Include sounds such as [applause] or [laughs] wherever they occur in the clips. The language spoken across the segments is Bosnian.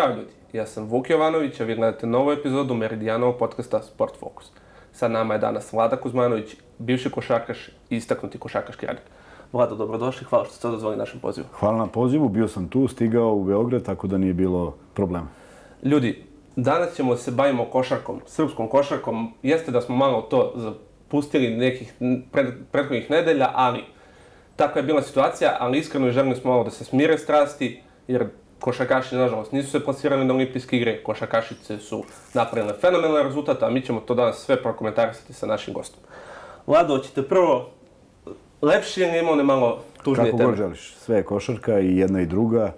Ćao ljudi, ja sam Vuk Jovanović, a vi gledate novu epizodu Meridijanovog podcasta Sport Focus. Sa nama je danas Vlada Kuzmanović, bivši košarkaš i istaknuti košarkaški radnik. Vlada, dobrodošli, hvala što ste odazvali našem pozivu. Hvala na pozivu, bio sam tu, stigao u Beograd, tako da nije bilo problema. Ljudi, danas ćemo se bavimo košarkom, srpskom košarkom. Jeste da smo malo to zapustili nekih pred, prethodnih nedelja, ali takva je bila situacija, ali iskreno želim smo malo da se smire strasti, jer košarkaši, nažalost, nisu se plasirali na olimpijske igre, košarkašice su napravile fenomenalne rezultate, a mi ćemo to danas sve prokomentarisati sa našim gostom. Vlado, hoćete prvo lepši ili imao ne malo tužnije Kako teme? god želiš, sve je košarka i jedna i druga.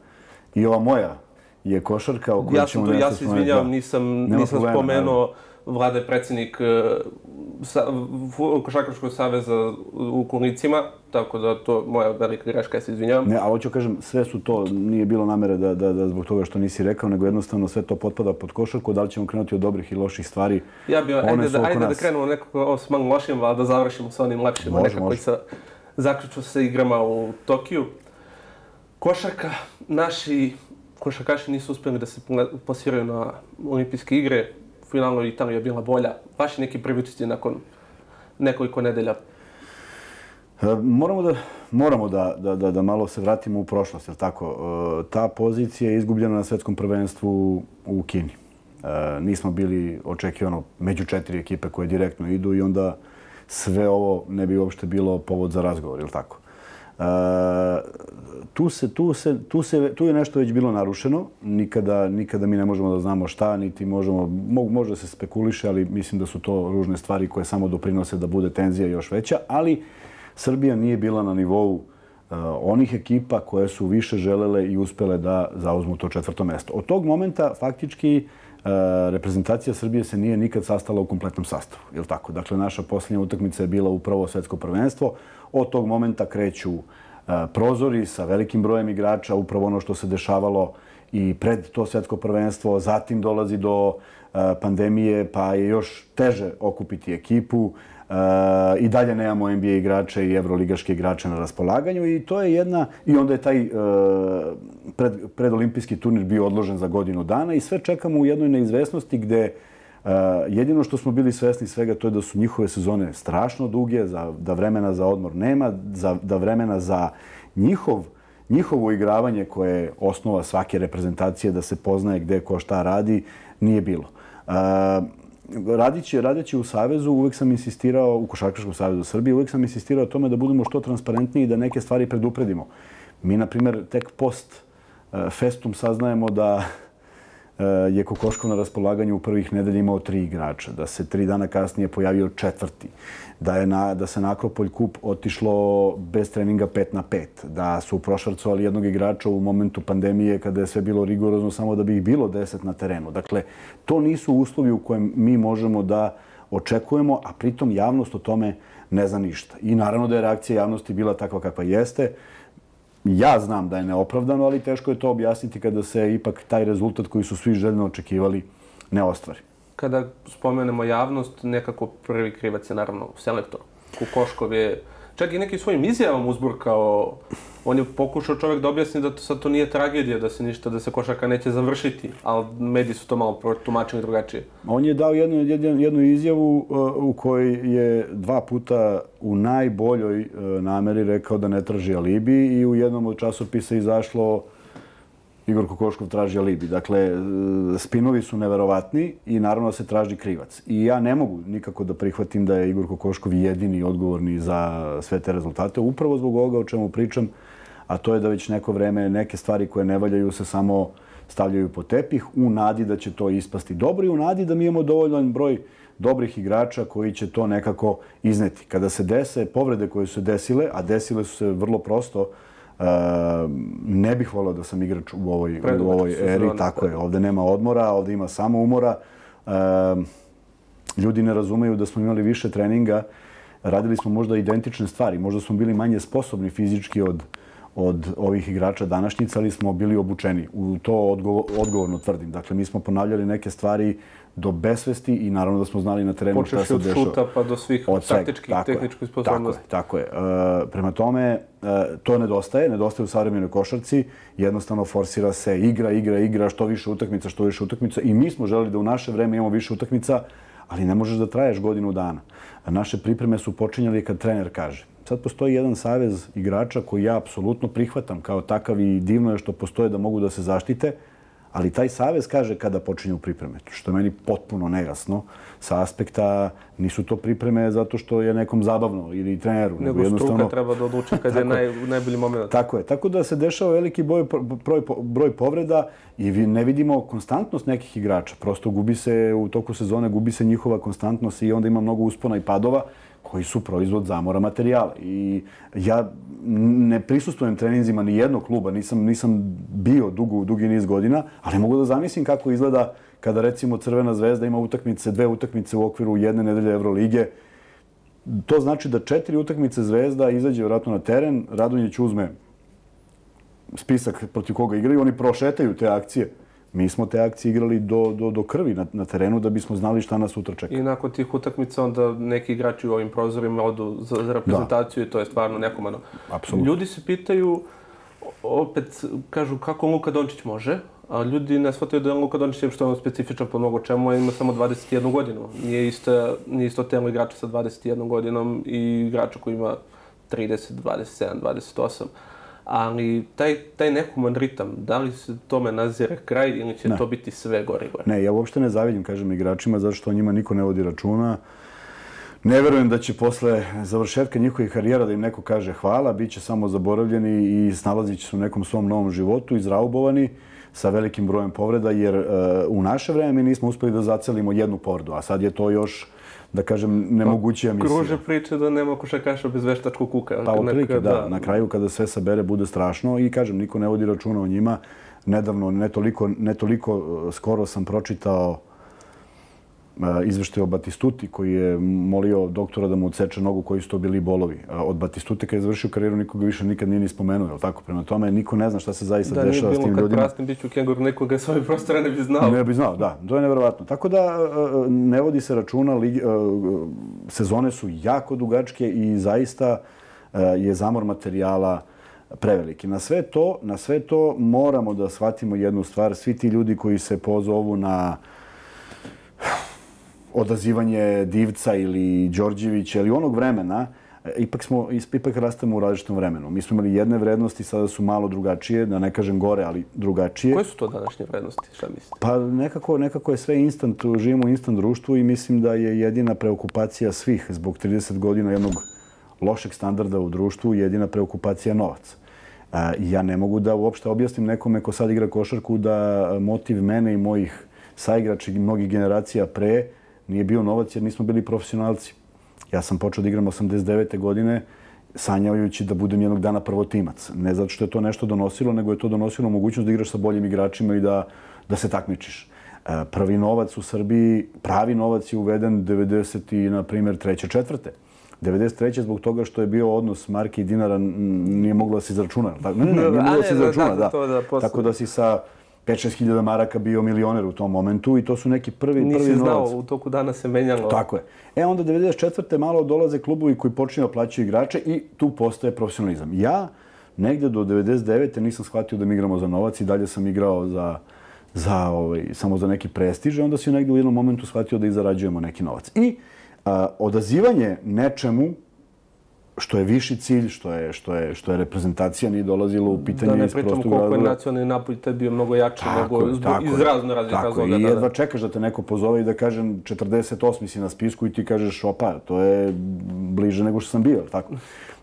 I ova moja je košarka o kojoj Ja, ćemo to, ja se izvinjavam, Da. nisam, nisam spomenuo Vlada je predsjednik sa, Košarkaškog saveza u Kurnicima, tako da to moja velika greška, ja se izvinjavam. Ne, ali hoću kažem, sve su to, nije bilo namere da, da, da zbog toga što nisi rekao, nego jednostavno sve to potpada pod košarku, da li ćemo krenuti od dobrih i loših stvari. Ja bi, one ajde, da, ajde da nas. krenemo nekako s malo lošim, ali da završimo sa onim lepšima, Može, nekako može. i sa zaključu sa igrama u Tokiju. Košarka, naši košarkaši nisu uspjeli da se pla- plasiraju na olimpijske igre finalno Italija je bila bolja. Vaši neki prvi nakon nekoliko nedelja. E, moramo da, moramo da, da, da, da malo se vratimo u prošlost, jer tako? E, ta pozicija je izgubljena na svetskom prvenstvu u Kini. E, nismo bili očekivano među četiri ekipe koje direktno idu i onda sve ovo ne bi uopšte bilo povod za razgovor, ili tako? Tu, se, tu, se, tu, se, tu je nešto već bilo narušeno. Nikada, nikada mi ne možemo da znamo šta, niti možemo, mo, može se spekuliše, ali mislim da su to ružne stvari koje samo doprinose da bude tenzija još veća. Ali Srbija nije bila na nivou uh, onih ekipa koje su više želele i uspele da zauzmu to četvrto mesto. Od tog momenta faktički Eh, reprezentacija Srbije se nije nikad sastala u kompletnom sastavu. Je tako? Dakle, naša posljednja utakmica je bila upravo svetsko prvenstvo. Od tog momenta kreću eh, prozori sa velikim brojem igrača, upravo ono što se dešavalo i pred to svetsko prvenstvo. Zatim dolazi do eh, pandemije, pa je još teže okupiti ekipu. E, I dalje nemamo NBA igrače i evroligaške igrače na raspolaganju i to je jedna i onda je taj e, pred, predolimpijski turnir bio odložen za godinu dana i sve čekamo u jednoj neizvesnosti gde e, jedino što smo bili svesni svega to je da su njihove sezone strašno duge, za, da vremena za odmor nema, za, da vremena za njihov njihovo igravanje koje je osnova svake reprezentacije da se poznaje gde ko šta radi, nije bilo. E, radići, radići u Savezu, uvek sam insistirao, u Košarkaškom Savezu Srbije, uvek sam insistirao o tome da budemo što transparentniji i da neke stvari predupredimo. Mi, na primjer, tek post eh, festum saznajemo da E, je Kokoškov na raspolaganju u prvih nedelja imao tri igrača, da se tri dana kasnije pojavio četvrti, da, je na, da se na Akropolj kup otišlo bez treninga 5 na 5, da su prošarcovali jednog igrača u momentu pandemije kada je sve bilo rigorozno samo da bi ih bilo 10 na terenu. Dakle, to nisu uslovi u kojem mi možemo da očekujemo, a pritom javnost o tome ne zna ništa. I naravno da je reakcija javnosti bila takva kakva jeste. Ja znam da je neopravdano, ali teško je to objasniti kada se ipak taj rezultat koji su svi željno očekivali ne ostvari. Kada spomenemo javnost, nekako prvi krivac je naravno selektor. Kukoškov je čak i nekim svojim izjavama uzburkao. On je pokušao čovjek da objasni da to sad to nije tragedija, da se ništa, da se košarka neće završiti, ali mediji su to malo tumačili drugačije. On je dao jednu, jednu, jednu izjavu uh, u kojoj je dva puta u najboljoj uh, nameri rekao da ne traži alibi i u jednom od časopisa izašlo Igor Kokoškov traži alibi. Dakle, e, spinovi su neverovatni i naravno da se traži krivac. I ja ne mogu nikako da prihvatim da je Igor Kokoškov jedini odgovorni za sve te rezultate, upravo zbog ovoga o čemu pričam, a to je da već neko vreme neke stvari koje ne valjaju se samo stavljaju po tepih u nadi da će to ispasti dobro i u nadi da mi imamo dovoljan broj dobrih igrača koji će to nekako izneti. Kada se dese povrede koje su se desile, a desile su se vrlo prosto, uh, ne bih volio da sam igrač u ovoj, u ovoj eri. Tako je, ovde nema odmora, ovde ima samo umora. Uh, ljudi ne razumeju da smo imali više treninga, radili smo možda identične stvari, možda smo bili manje sposobni fizički od, od ovih igrača današnjica, ali smo bili obučeni. U to odgovorno tvrdim. Dakle, mi smo ponavljali neke stvari do besvesti i naravno da smo znali na terenu šta se dešava. Počeš od šuta pa do svih taktičkih, tehničkih sposobnosti. Tako je, tako je. Prema tome, to nedostaje, nedostaje u savremenoj košarci. Jednostavno forsira se igra, igra, igra, što više utakmica, što više utakmica. I mi smo želi da u naše vreme imamo više utakmica, ali ne možeš da traješ godinu dana. Naše pripreme su počinjali kad trener kaže. Sad postoji jedan savez igrača koji ja apsolutno prihvatam kao takav i divno je što postoje da mogu da se zaštite, ali taj savez kaže kada počinju pripreme, što je meni potpuno nejasno sa aspekta nisu to pripreme zato što je nekom zabavno ili treneru. Nego, nego struka treba da odluči [laughs] kada je naj, najbolji moment. Tako je. Tako da se dešava veliki broj, broj, broj povreda i ne vidimo konstantnost nekih igrača. Prosto gubi se u toku sezone, gubi se njihova konstantnost i onda ima mnogo uspona i padova koji su proizvod zamora materijala. I ja ne prisustujem treninzima ni jednog kluba, nisam, nisam bio dugu, dugi niz godina, ali mogu da zamislim kako izgleda kada recimo Crvena zvezda ima utakmice, dve utakmice u okviru jedne nedelje Evrolige. To znači da četiri utakmice zvezda izađe vratno na teren, Radonjić uzme spisak protiv koga igraju, oni prošetaju te akcije mi smo te akcije igrali do, do, do krvi na, na terenu da bismo znali šta nas sutra čeka. I nakon tih utakmica onda neki igrači u ovim prozorima odu za, za reprezentaciju da. i to je stvarno nekomano. Apsolutno. Ljudi se pitaju, opet kažu kako Luka Dončić može, a ljudi ne shvataju da je Luka Dončić što je on specifičan po mnogo čemu, ima samo 21 godinu. Nije isto, nije isto telo igrača sa 21 godinom i igrača koji ima 30, 27, 28 ali taj, taj nehuman ritam, da li se tome nazire kraj ili će ne. to biti sve gore gore? Ne, ja uopšte ne zavidim, kažem, igračima, zato što o njima niko ne vodi računa. Ne verujem da će posle završetka njihovih karijera da im neko kaže hvala, bit će samo zaboravljeni i snalazit će se u nekom svom novom životu, izraubovani sa velikim brojem povreda, jer uh, u naše vreme mi nismo uspeli da zacelimo jednu povredu, a sad je to još da kažem, nemogućija misija. Kruže priče da nema košakaša bez veštačkog kuka. Pa, otprilike, da. da. Na kraju, kada sve sabere, bude strašno i, kažem, niko ne vodi računa o njima. Nedavno, ne toliko, ne toliko uh, skoro sam pročitao izvešte o Batistuti koji je molio doktora da mu odseče nogu koji su to bili bolovi. Od Batistute kad je završio karijeru nikoga više nikad nije ni spomenuo, je tako? Prema tome niko ne zna šta se zaista da, dešava s tim ljudima. Da, nije bilo kad prastim biću kengur nekoga s ovih prostora ne bi znao. Ne bi znao, da. To je nevjerovatno. Tako da ne vodi se računa, sezone su jako dugačke i zaista je zamor materijala preveliki. Na sve to, na sve to moramo da shvatimo jednu stvar. Svi ti ljudi koji se pozovu na odazivanje Divca ili Đorđevića ili onog vremena, ipak smo ipak rastemo u različitom vremenu. Mi smo imali jedne vrednosti, sada su malo drugačije, da ne kažem gore, ali drugačije. Koje su to današnje vrednosti? Šta mislite? Pa nekako, nekako je sve instant, živimo u instant društvu i mislim da je jedina preokupacija svih zbog 30 godina jednog lošeg standarda u društvu, jedina preokupacija novac. Ja ne mogu da uopšte objasnim nekome ko sad igra košarku da motiv mene i mojih saigrača i mnogih generacija pre nije bio novac jer nismo bili profesionalci. Ja sam počeo da igram 89. godine sanjavajući da budem jednog dana prvotimac. Ne zato što je to nešto donosilo, nego je to donosilo mogućnost da igraš sa boljim igračima i da, da se takmičiš. E, prvi novac u Srbiji, pravi novac je uveden 90. i, na primjer, treće, četvrte. 93. zbog toga što je bio odnos marke i dinara nije moglo da se izračuna. Ne, ne, ne, [laughs] nije moglo da se izračuna, da. Tako da si sa 5-6 hiljada maraka bio milioner u tom momentu i to su neki prvi, Nisi prvi znao, novac. u toku dana se menjalo. Tako je. E onda 94. malo dolaze klubovi koji počinju plaćaju igrače i tu postaje profesionalizam. Ja negde do 99. nisam shvatio da mi igramo za novac i dalje sam igrao za, za, ovaj, samo za neki prestiž. Onda sam negde u jednom momentu shvatio da i zarađujemo neki novac. I a, odazivanje nečemu što je viši cilj, što je, što je, što je reprezentacija nije dolazilo u pitanje iz prostog razloga. Da ne pričamo koliko je nacionalni napoj tad bio mnogo jači tako, nego tako, iz razno raznih razloga. I jedva čekaš da te neko pozove i da kažem 48. si na spisku i ti kažeš opa, to je bliže nego što sam bio. Tako.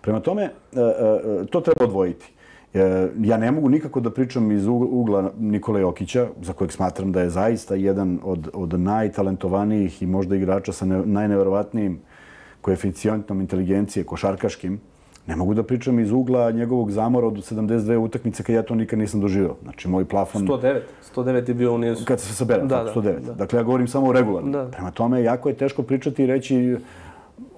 Prema tome, e, e, to treba odvojiti. E, ja ne mogu nikako da pričam iz ugla Nikola Jokića, za kojeg smatram da je zaista jedan od, od najtalentovanijih i možda igrača sa najneverovatnijim koeficijentom inteligencije, košarkaškim, ne mogu da pričam iz ugla njegovog zamora od 72 utakmice kad ja to nikad nisam doživio. Znači, moj plafon... 109. 109 je bio on Kad se sabera, da, 109. Da. Dakle, ja govorim samo o regularno. Da. Prema tome, jako je teško pričati i reći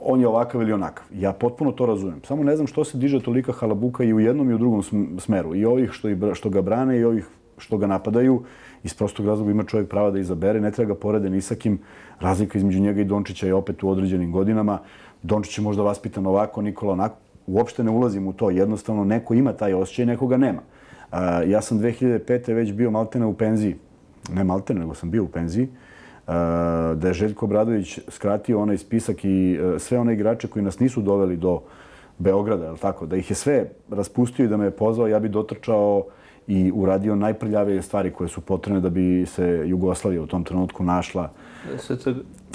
on je ovakav ili onakav. Ja potpuno to razumem. Samo ne znam što se diže tolika halabuka i u jednom i u drugom smeru. I ovih što, što ga brane i ovih što ga napadaju. Iz prostog razloga ima čovjek prava da izabere. Ne treba ga porede ni sa kim. Razlika između njega i Dončića je opet u određenim godinama. Dončić je možda vaspitan ovako, Nikola onako. Uopšte ne ulazim u to. Jednostavno, neko ima taj osjećaj, nekoga nema. ja sam 2005. već bio maltene u penziji. Ne maltene, nego sam bio u penziji da je Željko Bradović skratio onaj spisak i e, sve one igrače koji nas nisu doveli do Beograda, tako? Da ih je sve raspustio i da me je pozvao, ja bi dotrčao i uradio najprljavije stvari koje su potrebne da bi se Jugoslavija u tom trenutku našla.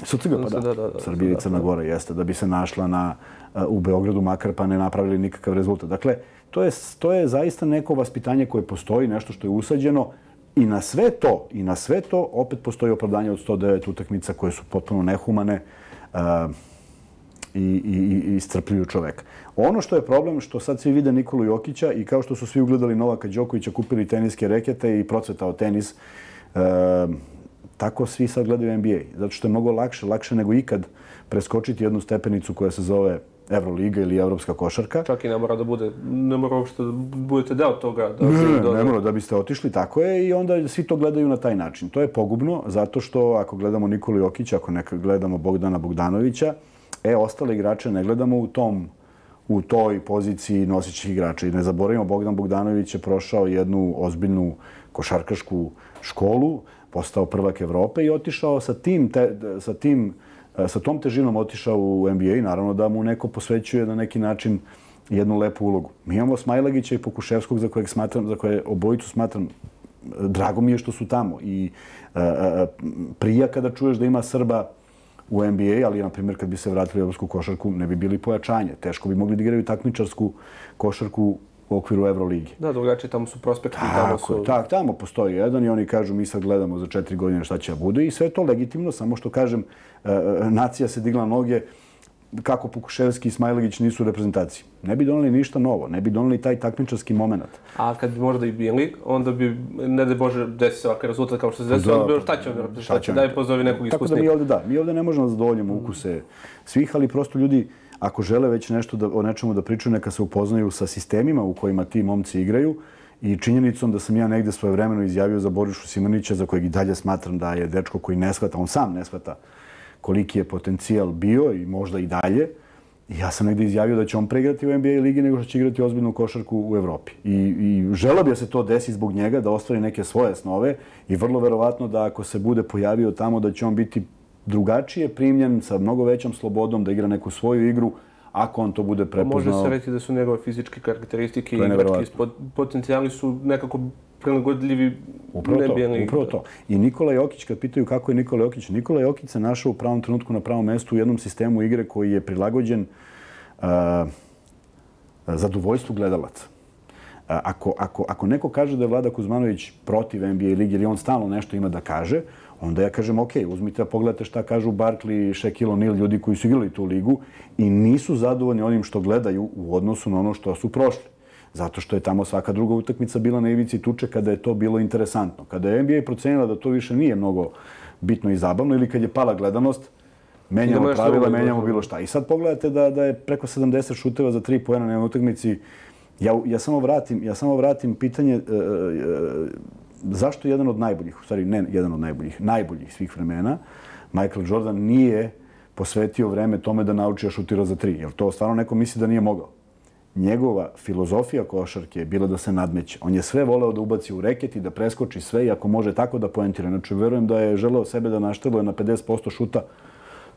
SCG. Pa da. da, da, da Srbija i Crna Gora, jeste. Da bi se našla na, e, u Beogradu, makar pa ne napravili nikakav rezultat. Dakle, to je, to je zaista neko vaspitanje koje postoji, nešto što je usađeno. I na sve to, i na sve to opet postoji opravdanje od 109 utakmica koje su potpuno nehumane uh, i, i, i istrpljuju čoveka. Ono što je problem, što sad svi vide Nikolu Jokića i kao što su svi ugledali Novaka Đokovića, kupili teniske rekete i procvetao tenis, uh, tako svi sad gledaju NBA. Zato što je mnogo lakše, lakše nego ikad preskočiti jednu stepenicu koja se zove Euroliga ili Evropska košarka. Čak i ne mora da bude, ne mora uopšte da budete deo toga. Da ne, ne, ne mora da biste otišli, tako je, i onda svi to gledaju na taj način. To je pogubno, zato što ako gledamo Nikolu Jokića, ako ne gledamo Bogdana Bogdanovića, e, ostale igrače ne gledamo u tom u toj poziciji nosićih igrača. I ne zaboravimo, Bogdan Bogdanović je prošao jednu ozbiljnu košarkašku školu, postao prvak Evrope i otišao sa tim, te, sa tim sa tom težinom otišao u NBA i naravno da mu neko posvećuje na neki način jednu lepu ulogu. Mi imamo Smajlagića i Pokuševskog za kojeg smatram, za koje obojicu smatram drago mi je što su tamo i uh, prija kada čuješ da ima Srba u NBA, ali na primjer kad bi se vratili u evropsku košarku ne bi bili pojačanje. Teško bi mogli da igraju takmičarsku košarku u okviru Euroligi. Da, drugačije, tamo su prospekti. Tamo, su... tak, tamo postoji jedan i oni kažu mi sad gledamo za četiri godine šta će da bude i sve to legitimno, samo što kažem, e, e, nacija se digla noge kako Pukuševski i Smajlegić nisu reprezentaciji. Ne bi doneli ništa novo, ne bi doneli taj takmičarski moment. A kad bi možda i bili, onda bi, ne da Bože, desi se ovakav rezultat kao što se desi, onda bi šta će on reprezentaciji, daj pozovi nekog iskusnika. Tako da mi ovde, da, mi ovde ne možemo da zadovoljimo ukuse svih, ali prosto ljudi, ako žele već nešto da, o nečemu da pričaju, neka se upoznaju sa sistemima u kojima ti momci igraju i činjenicom da sam ja negde svoje vremeno izjavio za Borišu Simonića, za kojeg i dalje smatram da je dečko koji ne shvata, on sam ne shvata koliki je potencijal bio i možda i dalje. ja sam negde izjavio da će on preigrati u NBA ligi nego što će igrati ozbiljnu košarku u Evropi. I, i želeo bi da se to desi zbog njega, da ostvari neke svoje snove i vrlo verovatno da ako se bude pojavio tamo da će on biti drugačije primljen sa mnogo većom slobodom da igra neku svoju igru ako on to bude prepoznao. Može se reći da su njegove fizičke karakteristike i igrački potencijali su nekako prilagodljivi upravo to, upravo to. I Nikola Jokić, kad pitaju kako je Nikola Jokić, Nikola Jokić se našao u pravom trenutku na pravom mestu u jednom sistemu igre koji je prilagođen uh, zadovoljstvu gledalaca. ako, ako, ako neko kaže da je Vlada Kuzmanović protiv NBA ligi ili on stalno nešto ima da kaže, onda ja kažem, ok, uzmite da pogledate šta kažu Barkley, Shaquille O'Neal, ljudi koji su igrali tu ligu i nisu zadovoljni onim što gledaju u odnosu na ono što su prošli. Zato što je tamo svaka druga utakmica bila na ivici tuče kada je to bilo interesantno. Kada je NBA procenila da to više nije mnogo bitno i zabavno ili kad je pala gledanost, menjamo pravila, menjamo bilo šta. I sad pogledate da, da je preko 70 šuteva za tri pojena na utakmici. Ja, ja, samo vratim, ja samo vratim pitanje uh, uh, zašto jedan od najboljih, u stvari ne jedan od najboljih, najboljih svih vremena, Michael Jordan nije posvetio vreme tome da nauči da šutira za tri. Jer to stvarno neko misli da nije mogao. Njegova filozofija košarke je bila da se nadmeće. On je sve voleo da ubaci u reket i da preskoči sve i ako može tako da poentira. Znači, verujem da je želeo sebe da našteluje na 50% šuta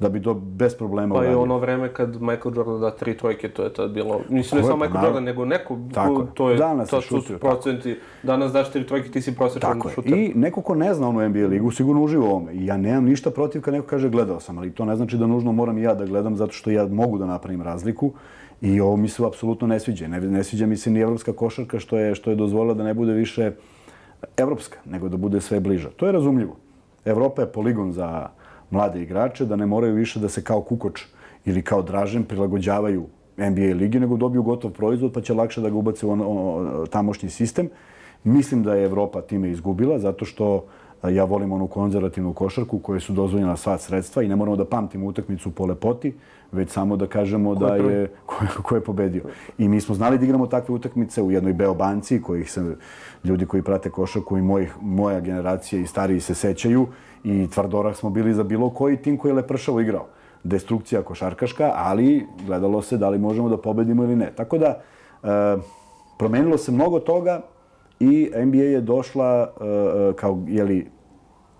da bi to bez problema uradio. Pa i ono vreme kad Michael Jordan da tri trojke, to je tad bilo... Mislim, ne samo Michael Jordan, nego neko... Tako to je, danas to su procenti. Danas daš tri trojke, ti si prosječan šuter. I neko ko ne zna ono NBA ligu, sigurno uživo u ovome. Ja nemam ništa protiv kad neko kaže gledao sam, ali to ne znači da nužno moram i ja da gledam zato što ja mogu da napravim razliku. I ovo mi se apsolutno ne sviđa. Ne, ne sviđa mi se ni evropska košarka što je, što je dozvolila da ne bude više evropska, nego da bude sve bliža. To je razumljivo. Evropa je poligon za mlade igrače, da ne moraju više da se kao kukoč ili kao dražen prilagođavaju NBA ligi, nego dobiju gotov proizvod pa će lakše da ga ubace u ono, tamošnji sistem. Mislim da je Evropa time izgubila, zato što Ja volim onu konzervativnu košarku koje su dozvoljena sva sredstva i ne moramo da pamtimo utakmicu po lepoti, već samo da kažemo ko da je [laughs] ko, ko je pobedio. I mi smo znali da igramo takve utakmice u jednoj Beobanci, kojih se ljudi koji prate košarku i mojih, moja generacija i stariji se sećaju i tvrdorah smo bili za bilo koji tim koji je lepršavo igrao. Destrukcija košarkaška, ali gledalo se da li možemo da pobedimo ili ne. Tako da, e, promenilo se mnogo toga i NBA je došla e, kao jeli,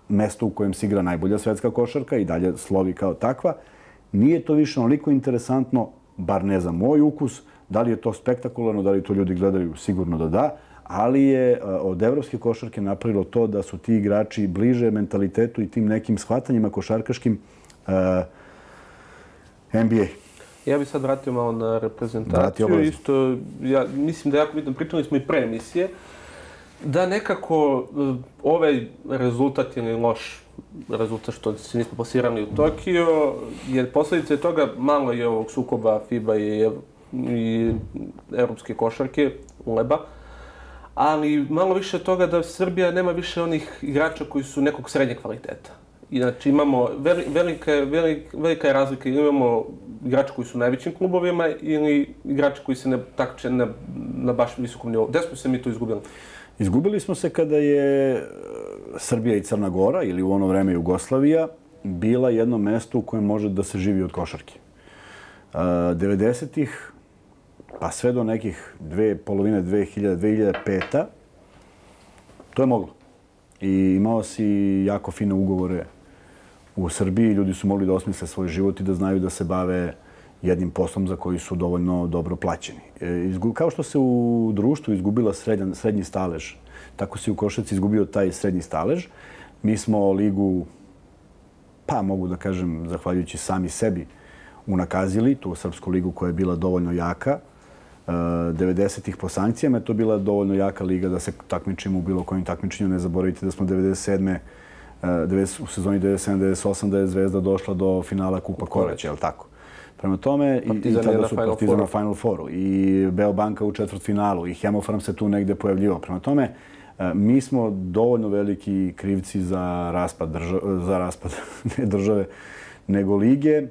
mesto u kojem se igra najbolja svetska košarka i dalje slovi kao takva. Nije to više onoliko interesantno, bar ne za moj ukus, da li je to spektakularno, da li to ljudi gledaju, sigurno da da, ali je e, od evropske košarke napravilo to da su ti igrači bliže mentalitetu i tim nekim shvatanjima košarkaškim uh, e, NBA. Ja bih sad vratio malo na reprezentaciju. Isto, ja mislim da je jako bitno, pričali smo i pre emisije, da nekako eh, ovaj rezultat ili loš rezultat što se nismo plasirali u Tokio, jer posljedice toga malo je ovog sukoba FIBA i, i evropske košarke, leba, ali malo više toga da Srbija nema više onih igrača koji su nekog srednjeg kvaliteta. I znači imamo velika, velika, velika je razlika, imamo igrače koji su u najvećim klubovima ili igrače koji se ne takče na, na baš visokom nivou. Gde smo se mi tu izgubili? Izgubili smo se kada je e, Srbija i Crna Gora, ili u ono vreme Jugoslavija, bila jedno mesto u kojem može da se živi od košarke. E, 90-ih, pa sve do nekih dve polovine 2000, 2005 to je moglo. I imao si jako fine ugovore u Srbiji. Ljudi su mogli da osmisle svoj život i da znaju da se bave jednim poslom za koji su dovoljno dobro plaćeni. E, kao što se u društvu izgubila srednji stalež, tako se u Košaci izgubio taj srednji stalež. Mi smo ligu, pa mogu da kažem, zahvaljujući sami sebi, unakazili tu srpsku ligu koja je bila dovoljno jaka. 90-ih po sankcijama je to bila dovoljno jaka liga da se takmičimo u bilo kojim takmičenju. Ne zaboravite da smo 97 u sezoni 97-98 da je Zvezda došla do finala Kupa Korać, je li tako? Prema tome, i, tada su Partizan na Final Fouru, i Beobanka u četvrt finalu, i Hemofarm se tu negde pojavljivo. Prema tome, e, mi smo dovoljno veliki krivci za raspad, države, za raspad [laughs] ne države, nego lige.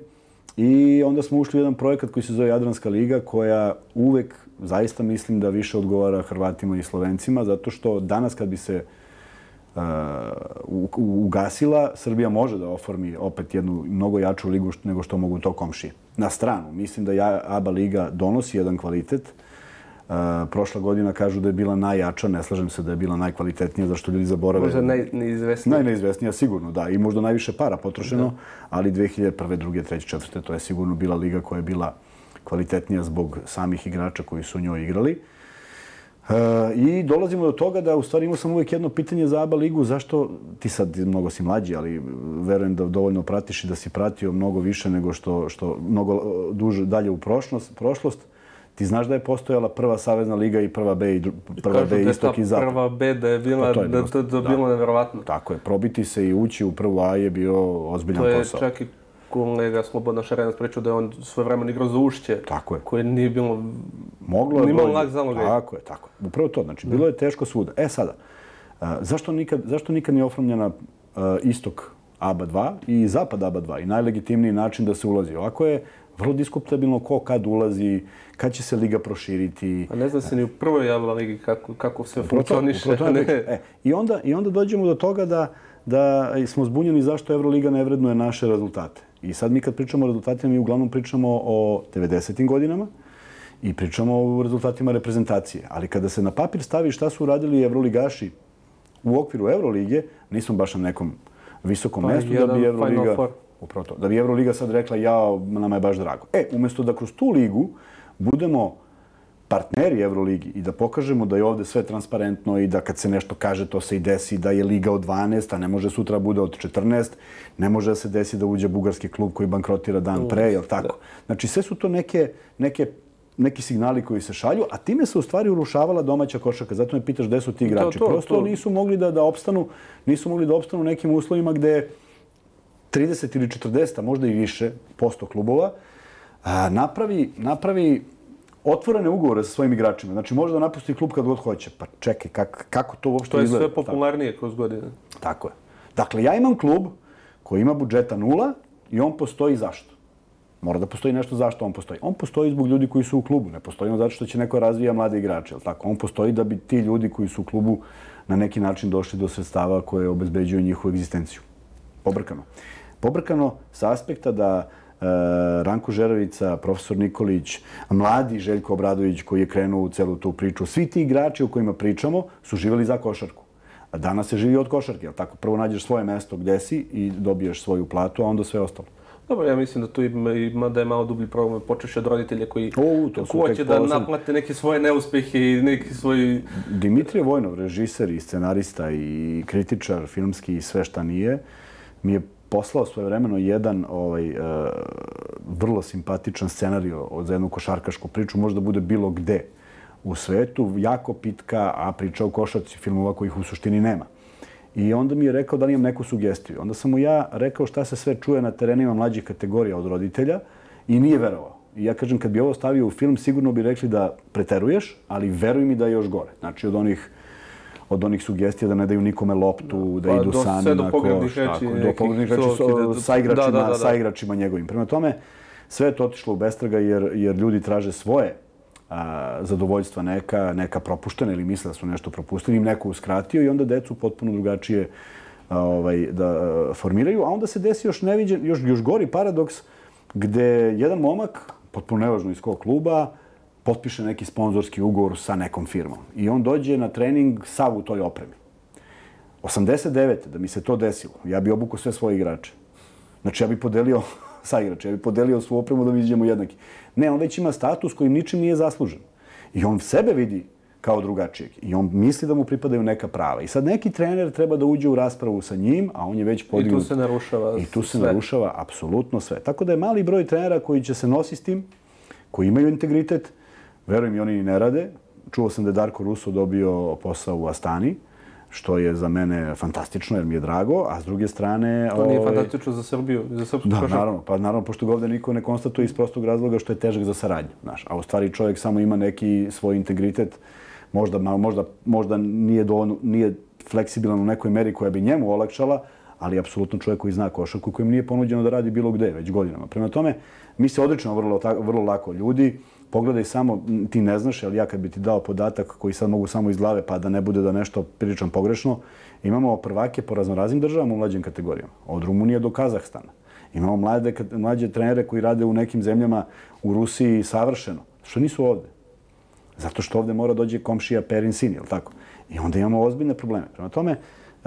I onda smo ušli u jedan projekat koji se zove Jadranska liga, koja uvek, zaista mislim da više odgovara Hrvatima i Slovencima, zato što danas kad bi se ugasila, Srbija može da oformi opet jednu mnogo jaču ligu nego što mogu to komšije. Na stranu, mislim da ja, ABA liga donosi jedan kvalitet. prošla godina kažu da je bila najjača, ne slažem se da je bila najkvalitetnija, zašto ljudi zaborave. Možda najneizvesnija. Najneizvesnija, sigurno, da. I možda najviše para potrošeno, ali 2001. 2. 3. 4. to je sigurno bila liga koja je bila kvalitetnija zbog samih igrača koji su u njoj igrali. I dolazimo do toga da u stvari imao sam uvijek jedno pitanje za ABA ligu. Zašto, ti sad mnogo si mlađi, ali verujem da dovoljno pratiš i da si pratio mnogo više nego što, što mnogo e, duže dalje u prošlost, prošlost. Ti znaš da je postojala prva savezna liga i prva B i prva B istok i zapad. Prva B da je bila, pa to je da, da, da, bilo nevjerovatno. Tako je, probiti se i ući u prvu A je bio ozbiljan posao. To je čak i kolega Slobodna Šarenac pričao da je on svoje vremena igrao za ušće. Tako je. Koje nije bilo... Moglo je. Nije lak zalog. Tako je, tako je. Upravo to. Znači, bilo je teško svuda. E sada, zašto nikad, zašto nikad nije ofromljena istok ABA 2 i zapad ABA 2 i najlegitimniji način da se ulazi? Ovako je vrlo diskutabilno ko kad ulazi, kad će se liga proširiti. A ne zna se ni u prvoj javila ligi kako, kako sve funkcioniše. E, i, onda, I onda dođemo do toga da, da smo zbunjeni zašto Euroliga ne vrednuje naše rezultate. I sad mi kad pričamo o rezultatima, mi uglavnom pričamo o 90. godinama i pričamo o rezultatima reprezentacije. Ali kada se na papir stavi šta su uradili evroligaši u okviru Evrolige, nismo baš na nekom visokom pa, mjestu da bi Evroliga... Upravo to. Da bi Evroliga sad rekla, ja, nama je baš drago. E, umjesto da kroz tu ligu budemo partneri Euroligi i da pokažemo da je ovde sve transparentno i da kad se nešto kaže to se i desi da je liga od 12, a ne može sutra bude od 14, ne može da se desi da uđe bugarski klub koji bankrotira dan pre, jel tako? Znači sve su to neke, neke neki signali koji se šalju, a time se u stvari urušavala domaća košaka. Zato me pitaš gde su ti igrači. To, to, Prosto to. nisu mogli da, da opstanu, nisu mogli da opstanu u nekim uslovima gde 30 ili 40, a možda i više posto klubova a, napravi, napravi otvorene ugovore sa svojim igračima. Znači, može da napusti klub kad god hoće. Pa čekaj, kak, kako to uopšte izgleda? To je sve popularnije kroz godine. Tako je. Dakle, ja imam klub koji ima budžeta nula i on postoji zašto? Mora da postoji nešto zašto on postoji. On postoji zbog ljudi koji su u klubu. Ne postoji on zato što će neko razvija mlade igrače. Tako? On postoji da bi ti ljudi koji su u klubu na neki način došli do sredstava koje obezbeđuju njihovu egzistenciju. Pobrkano. Pobrkano sa aspekta da Ranko Žerovica, profesor Nikolić, mladi Željko Obradović koji je krenuo u celu tu priču, svi ti igrači o kojima pričamo su živjeli za košarku. A danas se živi od košarke, jel tako? Prvo nađeš svoje mesto gdje si i dobiješ svoju platu, a onda sve ostalo. Dobro, ja mislim da tu ima, ima da je malo dublji problem počeš od roditelja koji o, to su hoće da naplate neke svoje neuspehe i neki svoj... Dimitrije Vojnov, režiser i scenarista i kritičar filmski i sve šta nije, mi je poslao svoje vremeno jedan ovaj, e, vrlo simpatičan scenario za jednu košarkašku priču, možda bude bilo gde u svetu, jako pitka, a priča o košarci filmova kojih u suštini nema. I onda mi je rekao da li imam neku sugestiju. Onda sam mu ja rekao šta se sve čuje na terenima mlađih kategorija od roditelja i nije verovao. I ja kažem, kad bi ovo stavio u film, sigurno bi rekli da preteruješ, ali veruj mi da je još gore. Znači, od onih od onih sugestija da ne daju nikome loptu, da pa, idu sami na koš. Do poglednih reči sa, igračima, da, da, da, sa igračima njegovim. Prema tome, sve je to otišlo u bestraga jer, jer ljudi traže svoje a, zadovoljstva neka, neka propuštena ili misle da su nešto propustili, im neko uskratio i onda decu potpuno drugačije a, ovaj, da a, formiraju. A onda se desi još neviđen, još, još gori paradoks gde jedan momak, potpuno nevažno iz kog kluba, potpiše neki sponzorski ugovor sa nekom firmom. I on dođe na trening sav u toj opremi. 89. da mi se to desilo, ja bi obukao sve svoje igrače. Znači, ja bi podelio [laughs] sa igrače, ja bi podelio svu opremu da mi iđemo jednaki. Ne, on već ima status kojim ničim nije zaslužen. I on sebe vidi kao drugačijeg. I on misli da mu pripadaju neka prava. I sad neki trener treba da uđe u raspravu sa njim, a on je već podignut. I tu se narušava I tu se sve. narušava apsolutno sve. Tako da je mali broj trenera koji će se nositi s tim, koji imaju integritet, verujem i oni i ne rade. Čuo sam da je Darko Russo dobio posao u Astani što je za mene fantastično jer mi je drago, a s druge strane... To nije ovaj, fantastično za Srbiju, za srpsku Da, naravno, pa naravno, pošto ga ovdje niko ne konstatuje iz prostog razloga što je težak za saradnju, znaš. A u stvari čovjek samo ima neki svoj integritet, možda, možda, možda nije, do, nije fleksibilan u nekoj meri koja bi njemu olakšala, ali apsolutno čovjek koji zna košarku, kojem nije ponuđeno da radi bilo gde, već godinama. Prema tome, mi se odlično vrlo, vrlo lako ljudi, pogledaj samo, ti ne znaš, ali ja kad bi ti dao podatak koji sad mogu samo iz glave pa da ne bude da nešto pričam pogrešno, imamo prvake po raznoraznim državama u mlađim kategorijama. Od Rumunije do Kazahstana. Imamo mlade, mlađe trenere koji rade u nekim zemljama u Rusiji savršeno. Što nisu ovde? Zato što ovde mora dođe komšija Perin sin, je tako? I onda imamo ozbiljne probleme. Prema tome, e,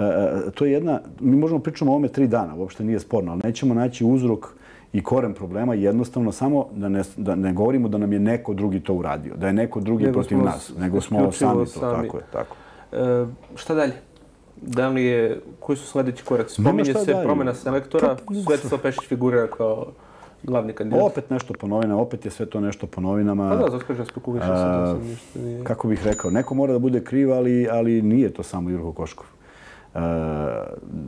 e, to je jedna, mi možemo pričamo o ovome tri dana, uopšte nije sporno, ali nećemo naći uzrok i koren problema jednostavno samo da ne, da ne govorimo da nam je neko drugi to uradio, da je neko drugi nego protiv nas, nego smo sami to, sami. tako je, tako. E, šta dalje? Da li je, koji su sljedeći korak? Spominje se dalje. promjena selektora, Svetislav Pešić figurira kao glavni kandidat. Opet nešto po novinama, opet je sve to nešto po novinama. Pa da, zato kažem, spekulišem se da sam ništa nije. Kako bih rekao, neko mora da bude kriv, ali, ali nije to samo Jurko Koškov. Eh,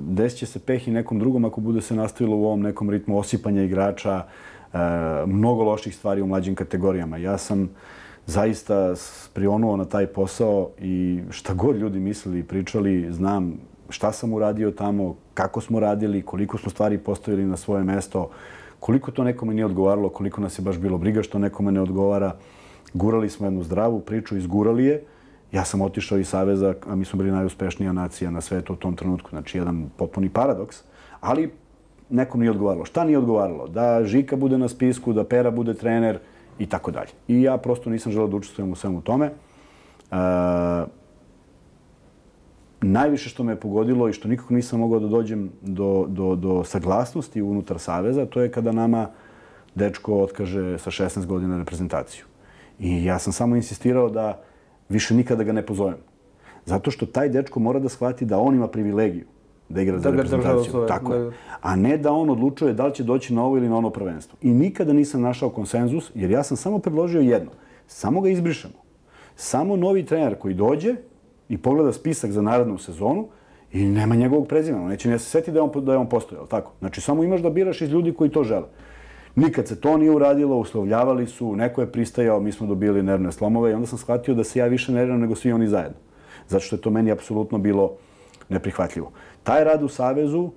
desit će se peh i nekom drugom ako bude se nastavilo u ovom nekom ritmu osipanja igrača, eh, mnogo loših stvari u mlađim kategorijama. Ja sam zaista prionuo na taj posao i šta god ljudi mislili i pričali, znam šta sam uradio tamo, kako smo radili, koliko smo stvari postavili na svoje mesto, koliko to nekome nije odgovaralo, koliko nas je baš bilo briga što nekome ne odgovara. Gurali smo jednu zdravu priču, izgurali je. Ja sam otišao iz Saveza, a mi smo bili najuspešnija nacija na svetu u tom trenutku. Znači, jedan potpuni paradoks. Ali nekom nije odgovaralo. Šta nije odgovaralo? Da Žika bude na spisku, da Pera bude trener i tako dalje. I ja prosto nisam želeo da učestvujem u svemu tome. E, najviše što me je pogodilo i što nikako nisam mogao da dođem do, do, do saglasnosti unutar Saveza, to je kada nama dečko otkaže sa 16 godina reprezentaciju. I ja sam samo insistirao da više nikada ga ne pozovem. Zato što taj dečko mora da shvati da on ima privilegiju da igra za reprezentaciju. Tako je. A ne da on odlučuje da li će doći na ovo ili na ono prvenstvo. I nikada nisam našao konsenzus, jer ja sam samo predložio jedno. Samo ga izbrišemo. Samo novi trener koji dođe i pogleda spisak za narodnu sezonu i nema njegovog prezimena. Neće ne se seti da je on, da je on postojao. Tako. Znači, samo imaš da biraš iz ljudi koji to žele. Nikad se to nije uradilo, uslovljavali su, neko je pristajao, mi smo dobili nervne slomove i onda sam shvatio da se ja više nerviram nego svi oni zajedno. Zato što je to meni apsolutno bilo neprihvatljivo. Taj rad u Savezu,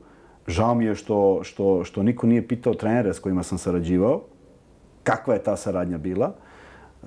žao mi je što, što, što niko nije pitao trenere s kojima sam sarađivao, kakva je ta saradnja bila,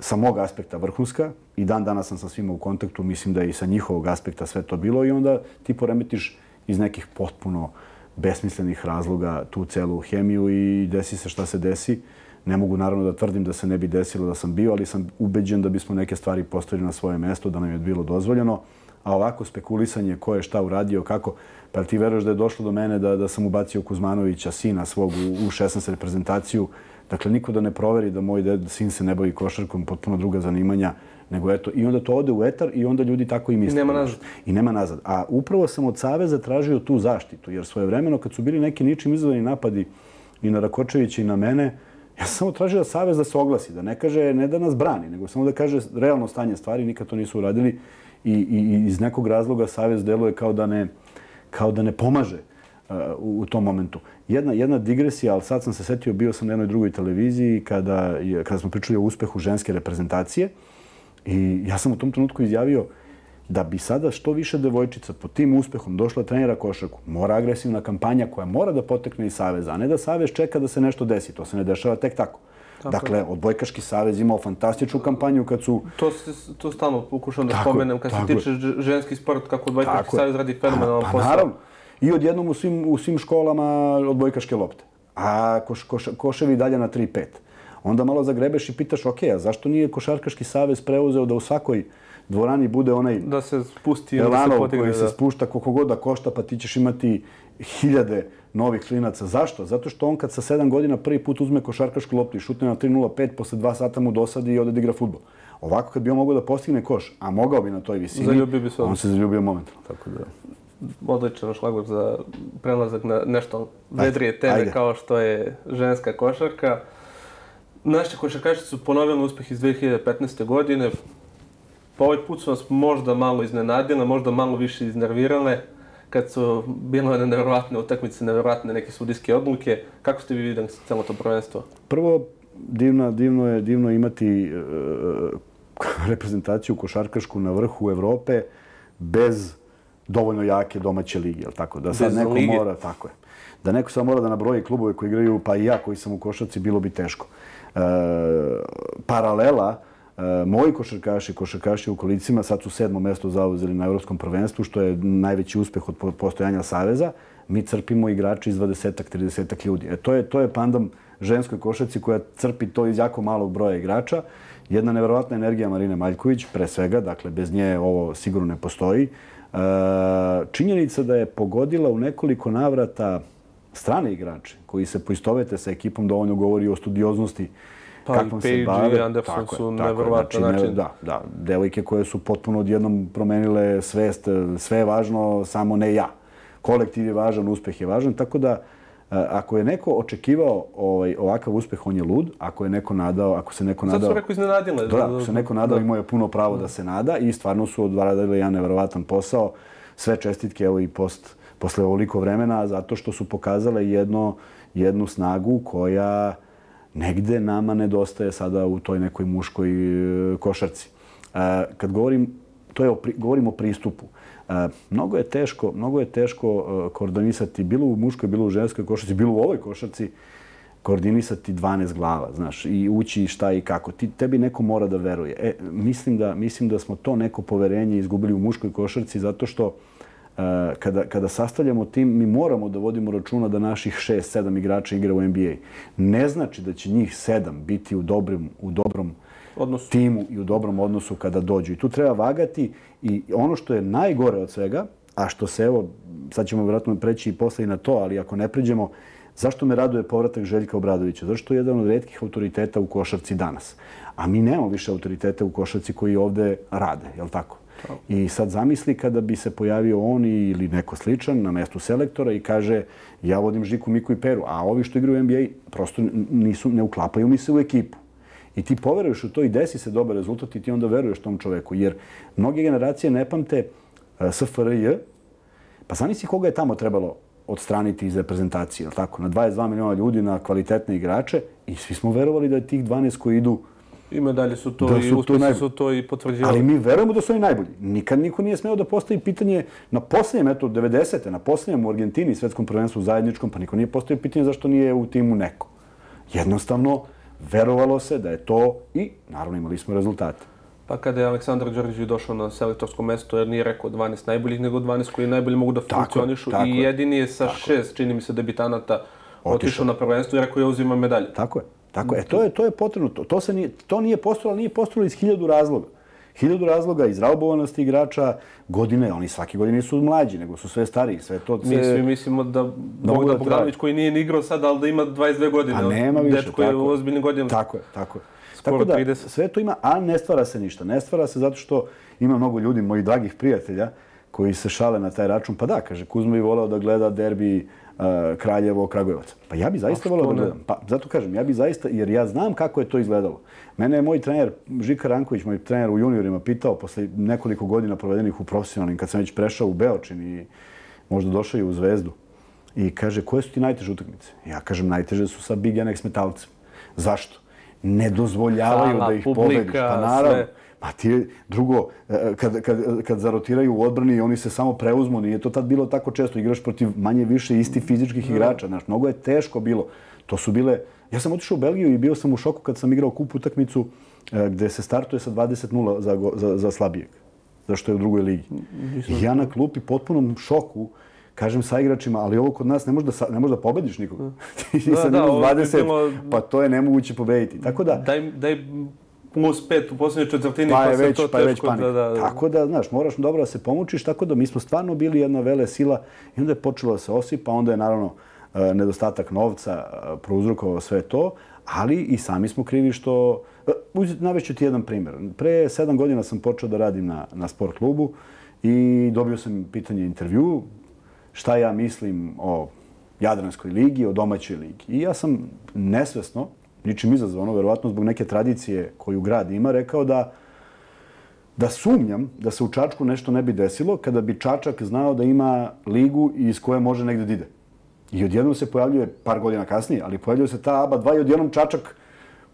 sa mog aspekta vrhunska i dan danas sam sa svima u kontaktu, mislim da je i sa njihovog aspekta sve to bilo i onda ti poremetiš iz nekih potpuno besmislenih razloga tu celu hemiju i desi se šta se desi. Ne mogu naravno da tvrdim da se ne bi desilo da sam bio, ali sam ubeđen da bismo neke stvari postavili na svoje mesto, da nam je bilo dozvoljeno. A ovako spekulisanje ko je šta uradio, kako, pa ti veruješ da je došlo do mene da, da sam ubacio Kuzmanovića, sina svog, u, u 16. reprezentaciju. Dakle, niko da ne proveri da moj ded, sin se ne bavi košarkom, potpuno druga zanimanja. Nego eto, i onda to ode u etar i onda ljudi tako i misle. I nema nazad. I nema nazad. A upravo sam od Saveza tražio tu zaštitu, jer svoje vremeno kad su bili neki ničim izvani napadi i na Rakočevića i na mene, ja sam samo tražio da Savez da se oglasi, da ne kaže, ne da nas brani, nego samo da kaže realno stanje stvari, nikad to nisu uradili i, i, iz nekog razloga Savez deluje kao da ne, kao da ne pomaže uh, u, u tom momentu. Jedna, jedna digresija, ali sad sam se setio, bio sam na jednoj drugoj televiziji kada, je, kada smo pričali o uspehu ženske reprezentacije. I ja sam u tom trenutku izjavio da bi sada što više devojčica po tim uspehom došla trenira košarku, mora agresivna kampanja koja mora da potekne iz Saveza, a ne da Savez čeka da se nešto desi. To se ne dešava tek tako. tako dakle, odbojkaški savez imao fantastičnu kampanju kad su... To, se, to stalno pokušam da tako, spomenem kad se tiče ženski sport, kako odbojkaški savez radi fenomenalan pa, pa, Naravno. I odjednom u svim, u svim školama odbojkaške lopte. A koš, koš, koševi dalje na 3-5 onda malo zagrebeš i pitaš, ok, a zašto nije Košarkaški savez preuzeo da u svakoj dvorani bude onaj da se spusti Elanov da se potigne, koji da. se spušta koliko god da košta, pa ti ćeš imati hiljade novih klinaca. Zašto? Zato što on kad sa sedam godina prvi put uzme košarkašku loptu i šutne na 3.05, posle dva sata mu dosadi i ode da igra futbol. Ovako kad bi on mogao da postigne koš, a mogao bi na toj visini, zaljubio bi se on se zaljubio momentalno. Tako da odličan šlagvor za prelazak na nešto vedrije teme ajde. kao što je ženska košarka. Naši košarkaši su ponovili uspeh iz 2015. godine. Pa ovaj put su nas možda malo iznenadile, možda malo više iznervirale kad su bilo jedne nevjerojatne utakmice, nevjerojatne neke sudijske odluke. Kako ste vi vidjeli celo to prvenstvo? Prvo, divno, divno je divno imati uh, [laughs] reprezentaciju košarkašku na vrhu Evrope bez dovoljno jake domaće lige, jel tako? Da sad bez neko lige. mora, tako je. Da neko sad mora da nabroji klubove koji igraju, pa i ja koji sam u košarci, bilo bi teško. Eh, paralela, eh, moji košarkaši, košarkaši u kolicima, sad su sedmo mesto zauzeli na Evropskom prvenstvu, što je najveći uspeh od postojanja Saveza. Mi crpimo igrače iz 20-ak, 30-ak ljudi. E, to, je, to je pandam ženskoj košarci koja crpi to iz jako malog broja igrača. Jedna neverovatna energija Marine Maljković, pre svega, dakle, bez nje ovo sigurno ne postoji. E, činjenica da je pogodila u nekoliko navrata strane igrače koji se poistovete sa ekipom dovoljno govori o studioznosti pa, kakvom se bave. Pa i Anderson su nevjerovatno znači, način. Da, da, devojke koje su potpuno odjednom promenile svest, sve je važno, samo ne ja. Kolektiv je važan, uspeh je važan, tako da e, ako je neko očekivao ovaj, ovakav uspeh, on je lud. Ako je neko nadao, ako se neko nadao... Sad su rekao iznenadile. Da, ako se neko nadao, imao je puno pravo da. da se nada i stvarno su odvaradili jedan nevjerovatan posao. Sve čestitke, evo i post posle ovoliko vremena, zato što su pokazale jedno, jednu snagu koja negde nama nedostaje sada u toj nekoj muškoj e, košarci. E, kad govorim, to je, govorim o pristupu. E, mnogo je teško, mnogo je teško koordinisati bilo u muškoj, bilo u ženskoj košarci, bilo u ovoj košarci, koordinisati 12 glava, znaš, i ući šta i kako. Ti, tebi neko mora da veruje. E, mislim, da, mislim da smo to neko poverenje izgubili u muškoj košarci zato što uh, kada, kada sastavljamo tim, mi moramo da vodimo računa da naših 6-7 igrača igra u NBA. Ne znači da će njih 7 biti u dobrom, u dobrom odnosu. timu i u dobrom odnosu kada dođu. I tu treba vagati i ono što je najgore od svega, a što se, evo, sad ćemo vjerojatno preći i posle i na to, ali ako ne pređemo, zašto me raduje povratak Željka Obradovića? Zašto je jedan od redkih autoriteta u košarci danas? A mi nemamo više autoriteta u košarci koji ovde rade, je li tako? I sad zamisli kada bi se pojavio on ili neko sličan na mestu selektora i kaže ja vodim Žiku, Miku i Peru, a ovi što igraju u NBA prosto nisu, ne uklapaju mi se u ekipu. I ti poveruješ u to i desi se dobar rezultat i ti onda veruješ tom čoveku. Jer mnoge generacije ne pamte e, SFRJ, pa zamisli koga je tamo trebalo odstraniti iz reprezentacije, tako, na 22 miliona ljudi, na kvalitetne igrače i svi smo verovali da je tih 12 koji idu I medalje su to Da i uspjesi najbolji. su to i potvrđivali. Ali mi verujemo da su oni najbolji. Nikad niko nije smeo da postavi pitanje na posljednjem, eto, 90. na posljednjem u Argentini, svetskom prvenstvu zajedničkom, pa niko nije postavio pitanje zašto nije u timu neko. Jednostavno, verovalo se da je to i, naravno, imali smo rezultate. Pa kada je Aleksandar Đorđević došao na selektorsko mesto, jer nije rekao 12 najboljih, nego 12 koji najbolje mogu da Tako je, funkcionišu. tako I je. jedini je sa šest, čini mi se, debitanata otišao na prvenstvo i rekao ja uzimam medalje. Tako je. Tako. E, to je, to je potrebno. To, to, se nije, to nije postojalo, nije postojalo iz hiljadu razloga. Hiljadu razloga iz raubovanosti igrača, godine, oni svake godine nisu mlađi, nego su sve stariji, sve to... Mi sve- svi mislimo da Bogdan da Bogdanović koji nije ni igrao sad, ali da ima 22 godine. A nema više, Dečko je tako u ozbiljnim godinama. Tako je, tako je. Skoro tako da, 30. sve to ima, a ne stvara se ništa. Ne stvara se zato što ima mnogo ljudi, mojih dragih prijatelja, koji se šale na taj račun. Pa da, kaže, Kuzma bi voleo da gleda derbi uh, Kraljevo, Kragujevac. Pa ja bi zaista voleo da gledam. Pa zato kažem, ja bi zaista, jer ja znam kako je to izgledalo. Mene je moj trener, Žika Ranković, moj trener u juniorima, pitao posle nekoliko godina provedenih u profesionalnim, kad sam već prešao u Beočin i možda došao i u Zvezdu. I kaže, koje su ti najteže utakmice? Ja kažem, najteže su sa Big NX metalcem. Zašto? Ne dozvoljavaju da ih publika, pobediš. Pa naravno. sve. Pa ti, drugo, e, kad, kad, kad zarotiraju u odbrani, oni se samo preuzmu. Nije to tad bilo tako često. Igraš protiv manje više isti fizičkih igrača. Znaš, mnogo je teško bilo. To su bile... Ja sam otišao u Belgiju i bio sam u šoku kad sam igrao kup utakmicu e, gde se startuje sa 20-0 za, za, za slabijeg. Zašto je u drugoj ligi. I ja na klupi potpunom šoku kažem sa igračima, ali ovo kod nas ne možeš da, ne možeš da pobediš nikoga. [laughs] Ti Da, sa da, minus ovo bi 20, bilo- pa to je nemoguće pobediti. Tako da, Daj, daj plus pet u posljednjoj četvrtini, pa pa, je već, to pa je već panika. da, da, Tako da, znaš, moraš dobro da se pomučiš, tako da mi smo stvarno bili jedna vele sila i onda je počelo da se osipa, onda je naravno e, nedostatak novca e, prouzrokovao sve to, ali i sami smo krivi što... e, Navešću ti jedan primjer. Pre sedam godina sam počeo da radim na, na sport klubu i dobio sam pitanje intervju šta ja mislim o Jadranskoj ligi, o domaćoj ligi. I ja sam nesvesno, ničim izazvano, verovatno zbog neke tradicije koju grad ima, rekao da da sumnjam da se u Čačku nešto ne bi desilo kada bi Čačak znao da ima ligu iz koje može negde da ide. I odjednom se pojavljuje, par godina kasnije, ali pojavljuje se ta ABA 2 i odjednom Čačak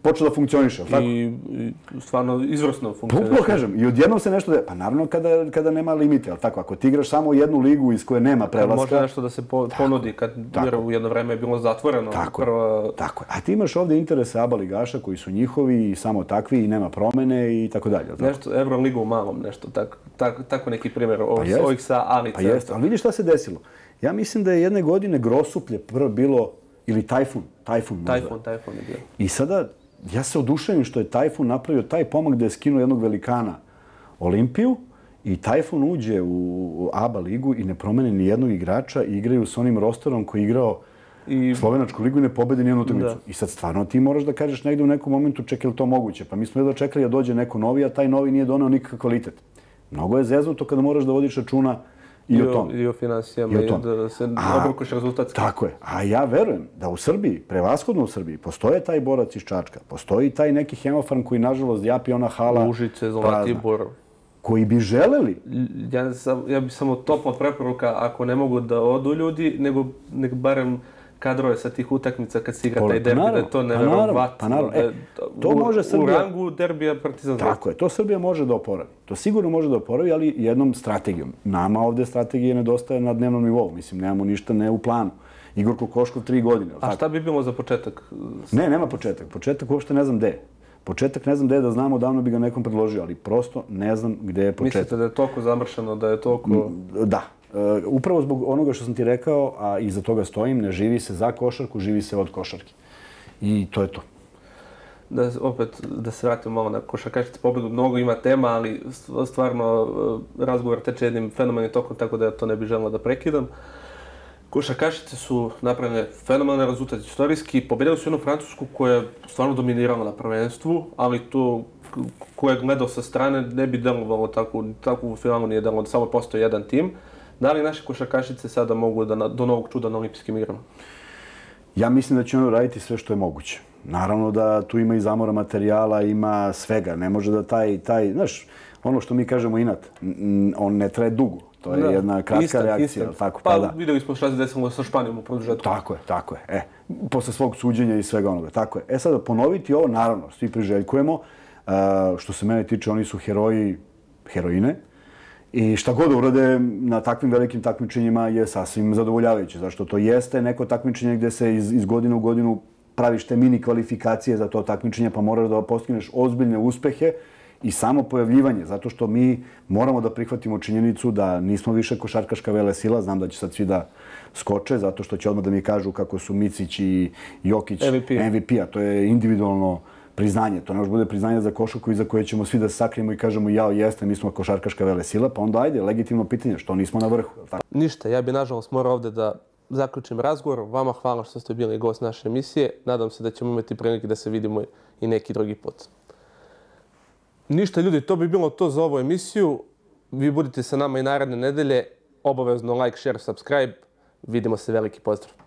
počeo da funkcioniše. Tako? I, I stvarno izvrsno Pa funkcioniše. upravo kažem, i odjednom se nešto... De... Pa naravno kada, kada nema limite, ali tako, ako ti igraš samo jednu ligu iz koje nema prelaska... može nešto da se po, ponudi, kad jer u jedno vreme je bilo zatvoreno. Tako prva, Tako. A ti imaš ovdje interese ABA ligaša koji su njihovi i samo takvi i nema promene i tako dalje. tako? Nešto, Euroliga u malom, nešto, tak, tak, tako neki primjer ovih, jest. ovih sa Alice. Pa jeste, ali vidiš šta se desilo. Ja mislim da je jedne godine grosuplje prvo bilo, ili tajfun, tajfun možda. Tajfun, tajfun je bio. I sada ja se oduševim što je Tajfun napravio taj pomak da je skinuo jednog velikana Olimpiju i Tajfun uđe u ABA ligu i ne promene ni jednog igrača i igraju s onim rosterom koji je igrao I Slovenačku ligu i ne pobedi nijednu utakmicu. Da. I sad stvarno ti moraš da kažeš negde u nekom momentu čekaj li to moguće. Pa mi smo jedva čekali da dođe neko novi, a taj novi nije doneo nikakav kvalitet. Mnogo je zeznuto kada moraš da vodiš računa i, o tome. I o financijama, I i, o tome. da se obrukuš rezultatski. Tako je. A ja verujem da u Srbiji, prevashodno u Srbiji, postoje taj borac iz Čačka, postoji taj neki hemofarm koji, nažalost, japi ona hala Užice, Zlatibor. koji bi želeli Ja, sam, ja bi samo topla preporuka, ako ne mogu da odu ljudi, nego, nego barem kadrove sa tih utakmica kad se igra taj pa derbi, da naravno, je to pa neverovatno. naravno, pa naravno. da E, to u, može U Srbija- rangu derbija Partizan Zvezda. Tako je, to Srbija može da oporavi. To sigurno može da oporavi, ali jednom strategijom. Nama ovdje strategije nedostaje na dnevnom nivou. Mislim, nemamo ništa ne u planu. Igor Kokoškov tri godine. A tako? šta bi bilo za početak? Ne, nema početak. Početak uopšte ne znam gde. Početak ne znam gde je da znamo, davno bi ga nekom predložio, ali prosto ne znam gde je početak. Mislite da je toliko zamršeno, da je toliko... Da. Uh, upravo zbog onoga što sam ti rekao, a iza toga stojim, ne živi se za košarku, živi se od košarke. I to je to. Da, opet, da se vratimo malo na košarkašice pa pobedu, mnogo ima tema, ali stvarno e, razgovor teče jednim fenomenim tokom, tako da ja to ne bih želeo da prekidam. Košarkašice su napravljene fenomenalan rezultat istorijski, pobedili su jednu Francusku koja je stvarno dominirala na prvenstvu, ali to k- ko je gledao sa strane ne bi delovalo tako, tako u finalu nije delovalo, samo postoji jedan tim. Da li naše košarkašice sada mogu da na, do novog čuda na olimpijskim igrama? Ja mislim da će ono raditi sve što je moguće. Naravno da tu ima i zamora materijala, ima svega. Ne može da taj, taj, znaš, ono što mi kažemo inat, on ne traje dugo. To je Da. jedna kratka Instant, reakcija, instant. jel tako? Pa, Pa, da. videli smo šta se desilo sa Španijom u produžetku. Tako je, tako je. E, posle svog suđenja i svega onoga. Tako je. E sada, ponoviti ovo, naravno, svi priželjkujemo, Što se mene tiče, oni su heroji, heroine. I šta god urade na takvim velikim takmičenjima je sasvim zadovoljavajuće. Zašto to jeste neko takmičenje gdje se iz, iz godine u godinu praviš te mini kvalifikacije za to takmičenje, pa moraš da postigneš ozbiljne uspehe i samo pojavljivanje, zato što mi moramo da prihvatimo činjenicu da nismo više košarkaška vele sila, znam da će sad svi da skoče, zato što će odmah da mi kažu kako su Micić i Jokić MVP, MVP a to je individualno priznanje. To ne može bude priznanje za košarku i za koje ćemo svi da sakrijemo i kažemo jao jeste, mi smo košarkaška vele sila, pa onda ajde, legitimno pitanje, što nismo na vrhu. Ništa, ja bi nažalost morao ovde da zaključim razgovor. Vama hvala što ste bili gost naše emisije. Nadam se da ćemo imati prilike da se vidimo i neki drugi put. Ništa ljudi, to bi bilo to za ovu emisiju. Vi budite sa nama i naredne nedelje. Obavezno like, share, subscribe. Vidimo se veliki pozdrav.